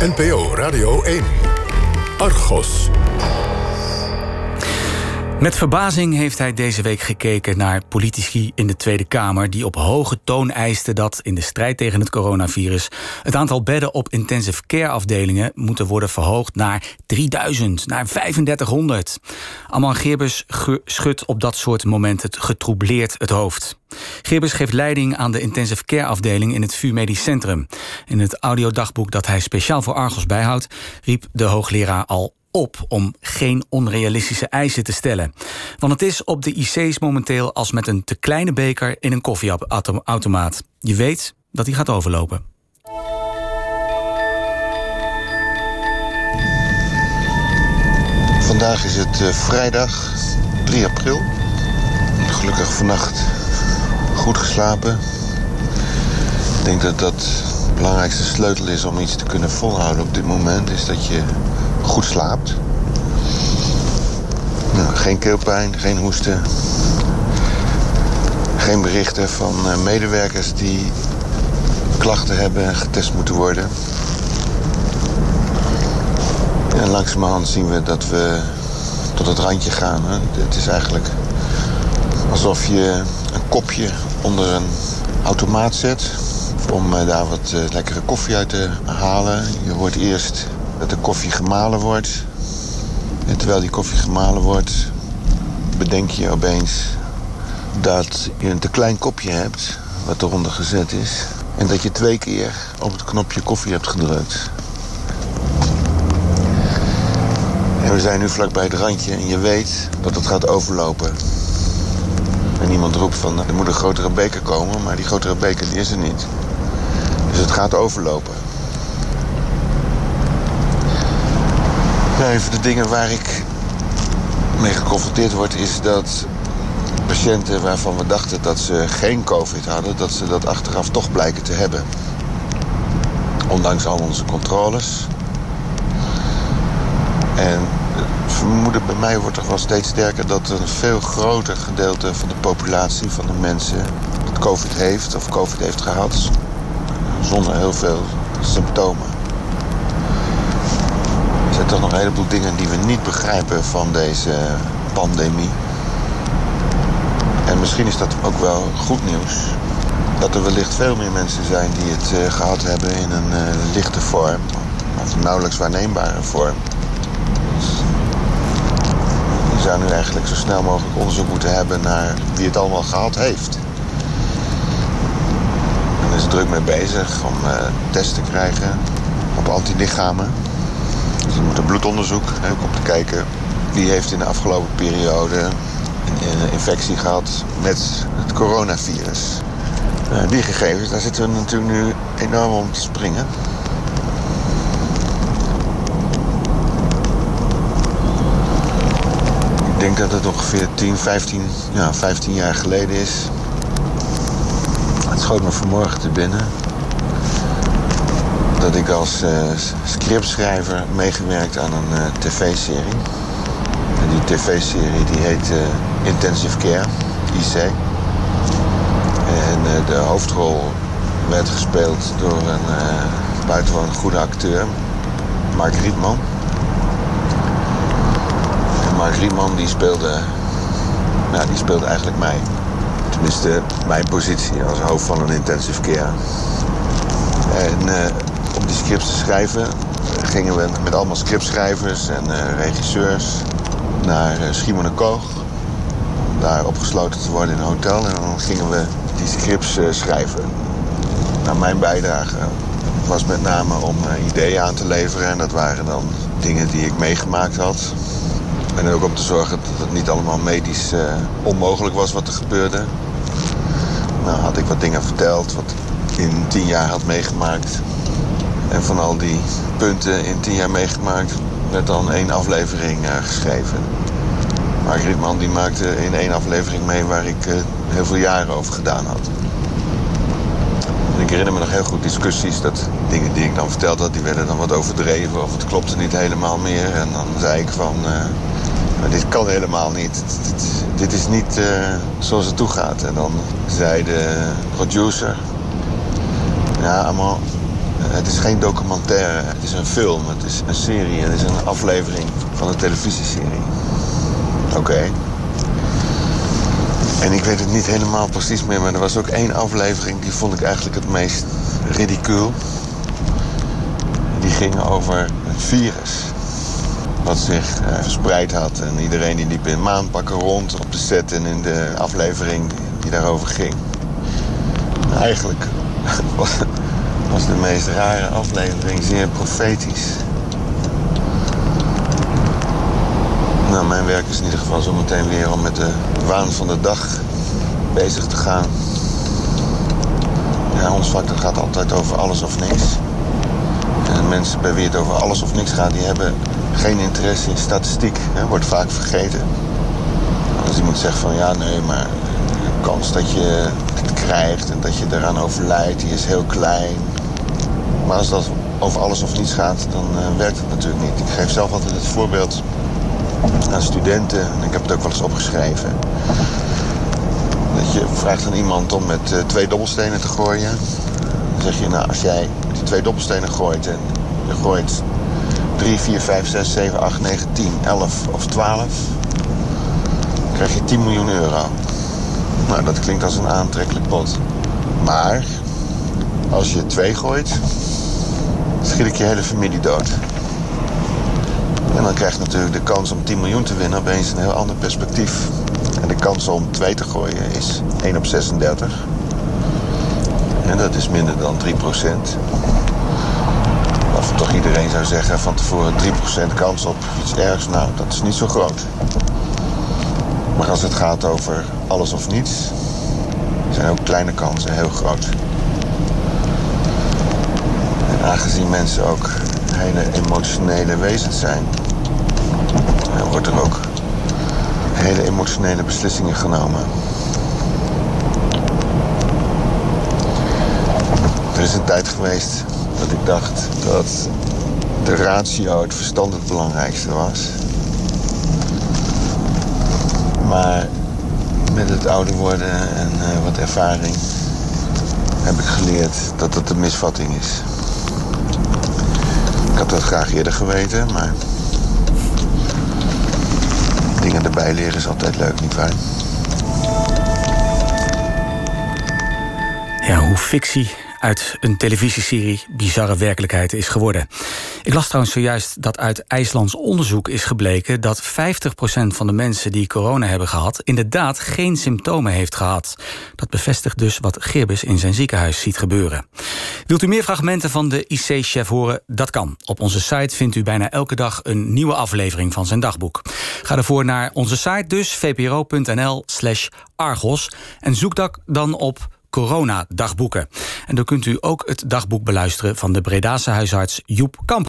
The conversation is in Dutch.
NPO Radio 1. Argos. Met verbazing heeft hij deze week gekeken naar politici in de Tweede Kamer die op hoge toon eisten dat in de strijd tegen het coronavirus het aantal bedden op intensive care afdelingen moeten worden verhoogd naar 3000, naar 3500. Amman Geerbus schudt op dat soort momenten getroubleerd het hoofd. Geerbus geeft leiding aan de intensive care afdeling in het VU Medisch Centrum. In het audiodagboek dat hij speciaal voor Argos bijhoudt, riep de hoogleraar al op om geen onrealistische eisen te stellen. Want het is op de IC's momenteel als met een te kleine beker in een koffieautomaat. Je weet dat hij gaat overlopen. Vandaag is het uh, vrijdag 3 april. Gelukkig vannacht goed geslapen. Ik denk dat dat de belangrijkste sleutel is om iets te kunnen volhouden op dit moment. Is dat je goed slaapt. Nou, geen keelpijn, geen hoesten. Geen berichten van eh, medewerkers die klachten hebben en getest moeten worden. En langzamerhand zien we dat we tot het randje gaan. Hè. Het is eigenlijk alsof je een kopje onder een automaat zet... om eh, daar wat eh, lekkere koffie uit te halen. Je hoort eerst dat de koffie gemalen wordt. En terwijl die koffie gemalen wordt, bedenk je opeens dat je een te klein kopje hebt, wat eronder gezet is. En dat je twee keer op het knopje koffie hebt gedrukt. En we zijn nu vlakbij het randje en je weet dat het gaat overlopen. En iemand roept van, er moet een grotere beker komen, maar die grotere beker die is er niet. Dus het gaat overlopen. Nou, een van de dingen waar ik mee geconfronteerd word... is dat patiënten waarvan we dachten dat ze geen covid hadden... dat ze dat achteraf toch blijken te hebben. Ondanks al onze controles. En het vermoeden bij mij wordt toch wel steeds sterker... dat een veel groter gedeelte van de populatie, van de mensen... covid heeft of covid heeft gehad... zonder heel veel symptomen zijn toch nog een heleboel dingen die we niet begrijpen van deze pandemie. En misschien is dat ook wel goed nieuws. Dat er wellicht veel meer mensen zijn die het uh, gehad hebben in een uh, lichte vorm. Of nauwelijks waarneembare vorm. Je zou nu eigenlijk zo snel mogelijk onderzoek moeten hebben naar wie het allemaal gehad heeft. Is er druk mee bezig om uh, tests te krijgen op antilichamen. Dus er moet een bloedonderzoek hè, om te kijken wie heeft in de afgelopen periode een infectie gehad met het coronavirus. Uh, die gegevens, daar zitten we natuurlijk nu enorm om te springen. Ik denk dat het ongeveer 10, 15, ja, 15 jaar geleden is. Het schoot me vanmorgen te binnen dat ik als uh, scriptschrijver meegewerkt aan een uh, tv-serie. En die tv-serie die heet uh, Intensive Care, IC. En de hoofdrol werd gespeeld door een buitengewoon goede acteur, Mark Rietman. Mark Rietman die speelde, nou, die speelde eigenlijk mij. Tenminste, mijn positie als hoofd van een intensive care. En om die scripts te schrijven gingen we met allemaal scriptschrijvers en uh, regisseurs naar uh. Om daar opgesloten te worden in een hotel. En dan gingen we die scripts uh, schrijven. Nou, mijn bijdrage was met name om ideeën aan te leveren. En dat waren dan dingen die ik meegemaakt had. En ook om te zorgen dat het niet allemaal medisch onmogelijk was wat er gebeurde. Nou, had ik wat dingen verteld wat ik in tien jaar had meegemaakt. En van al die punten in tien jaar meegemaakt, werd dan één aflevering uh, geschreven. Mark Rietman die maakte in één aflevering mee waar ik uh, heel veel jaren over gedaan had. En ik herinner me nog heel goed discussies dat dingen die ik dan verteld had, die werden dan wat overdreven of het klopte niet helemaal meer. En dan zei ik van, uh, dit kan helemaal niet. Dit, dit is niet zoals het toegaat. En dan zei de producer, ja, allemaal het is geen documentaire, het is een film, het is een serie, het is een aflevering van een televisieserie. Oké. En ik weet het niet helemaal precies meer, maar er was ook één aflevering die vond ik eigenlijk het meest ridicuul. Die ging over het virus. Wat zich uh, verspreid had. En iedereen die liep in maanpakken rond op de set en in de aflevering die daarover ging. Eigenlijk was, was de meest rare aflevering zeer profetisch. Nou, mijn werk is in ieder geval zometeen weer om met de waan van de dag bezig te gaan. Ja, ons vak dat gaat altijd over alles of niks. En mensen bij wie het over alles of niks gaat, die hebben geen interesse in statistiek. Hè, wordt vaak vergeten. Als iemand zegt van ja, nee, maar de kans dat je krijgt en dat je eraan overlijdt, die is heel klein. Maar als dat over alles of niets gaat, dan uh, werkt het natuurlijk niet. Ik geef zelf altijd het voorbeeld aan studenten, en ik heb het ook wel eens opgeschreven. Dat je vraagt aan iemand om met uh, twee dobbelstenen te gooien. Dan zeg je, nou, als jij die twee dobbelstenen gooit en je gooit 3, 4, 5, 6, 7, 8, 9, 10, 11 of 12, krijg je 10 miljoen euro. Nou, dat klinkt als een aantrekkelijk pot. Maar als je twee gooit, schiet ik je hele familie dood. En dan krijg je natuurlijk de kans om 10 miljoen te winnen opeens een heel ander perspectief. En de kans om 2 te gooien is 1 op 36. En dat is minder dan 3 procent. Of toch iedereen zou zeggen van tevoren 3% kans op iets ergs. Nou, dat is niet zo groot. Maar als het gaat over alles of niets, zijn ook kleine kansen heel groot. En aangezien mensen ook hele emotionele wezens zijn, wordt er ook hele emotionele beslissingen genomen. Er is een tijd geweest dat ik dacht dat de ratio, het verstand het belangrijkste was. Maar met het ouder worden en uh, wat ervaring heb ik geleerd dat dat een misvatting is. Ik had dat graag eerder geweten, maar dingen erbij leren is altijd leuk, nietwaar? Ja, hoe fictie uit een televisieserie bizarre werkelijkheid is geworden. Ik las trouwens zojuist dat uit IJslands onderzoek is gebleken dat 50% van de mensen die corona hebben gehad inderdaad geen symptomen heeft gehad. Dat bevestigt dus wat Gerbus in zijn ziekenhuis ziet gebeuren. Wilt u meer fragmenten van de IC-chef horen? Dat kan. Op onze site vindt u bijna elke dag een nieuwe aflevering van zijn dagboek. Ga ervoor naar onze site dus, vpro.nl/slash Argos. En zoek dan op corona-dagboeken. En dan kunt u ook het dagboek beluisteren van de Bredase huisarts Joep Kamp.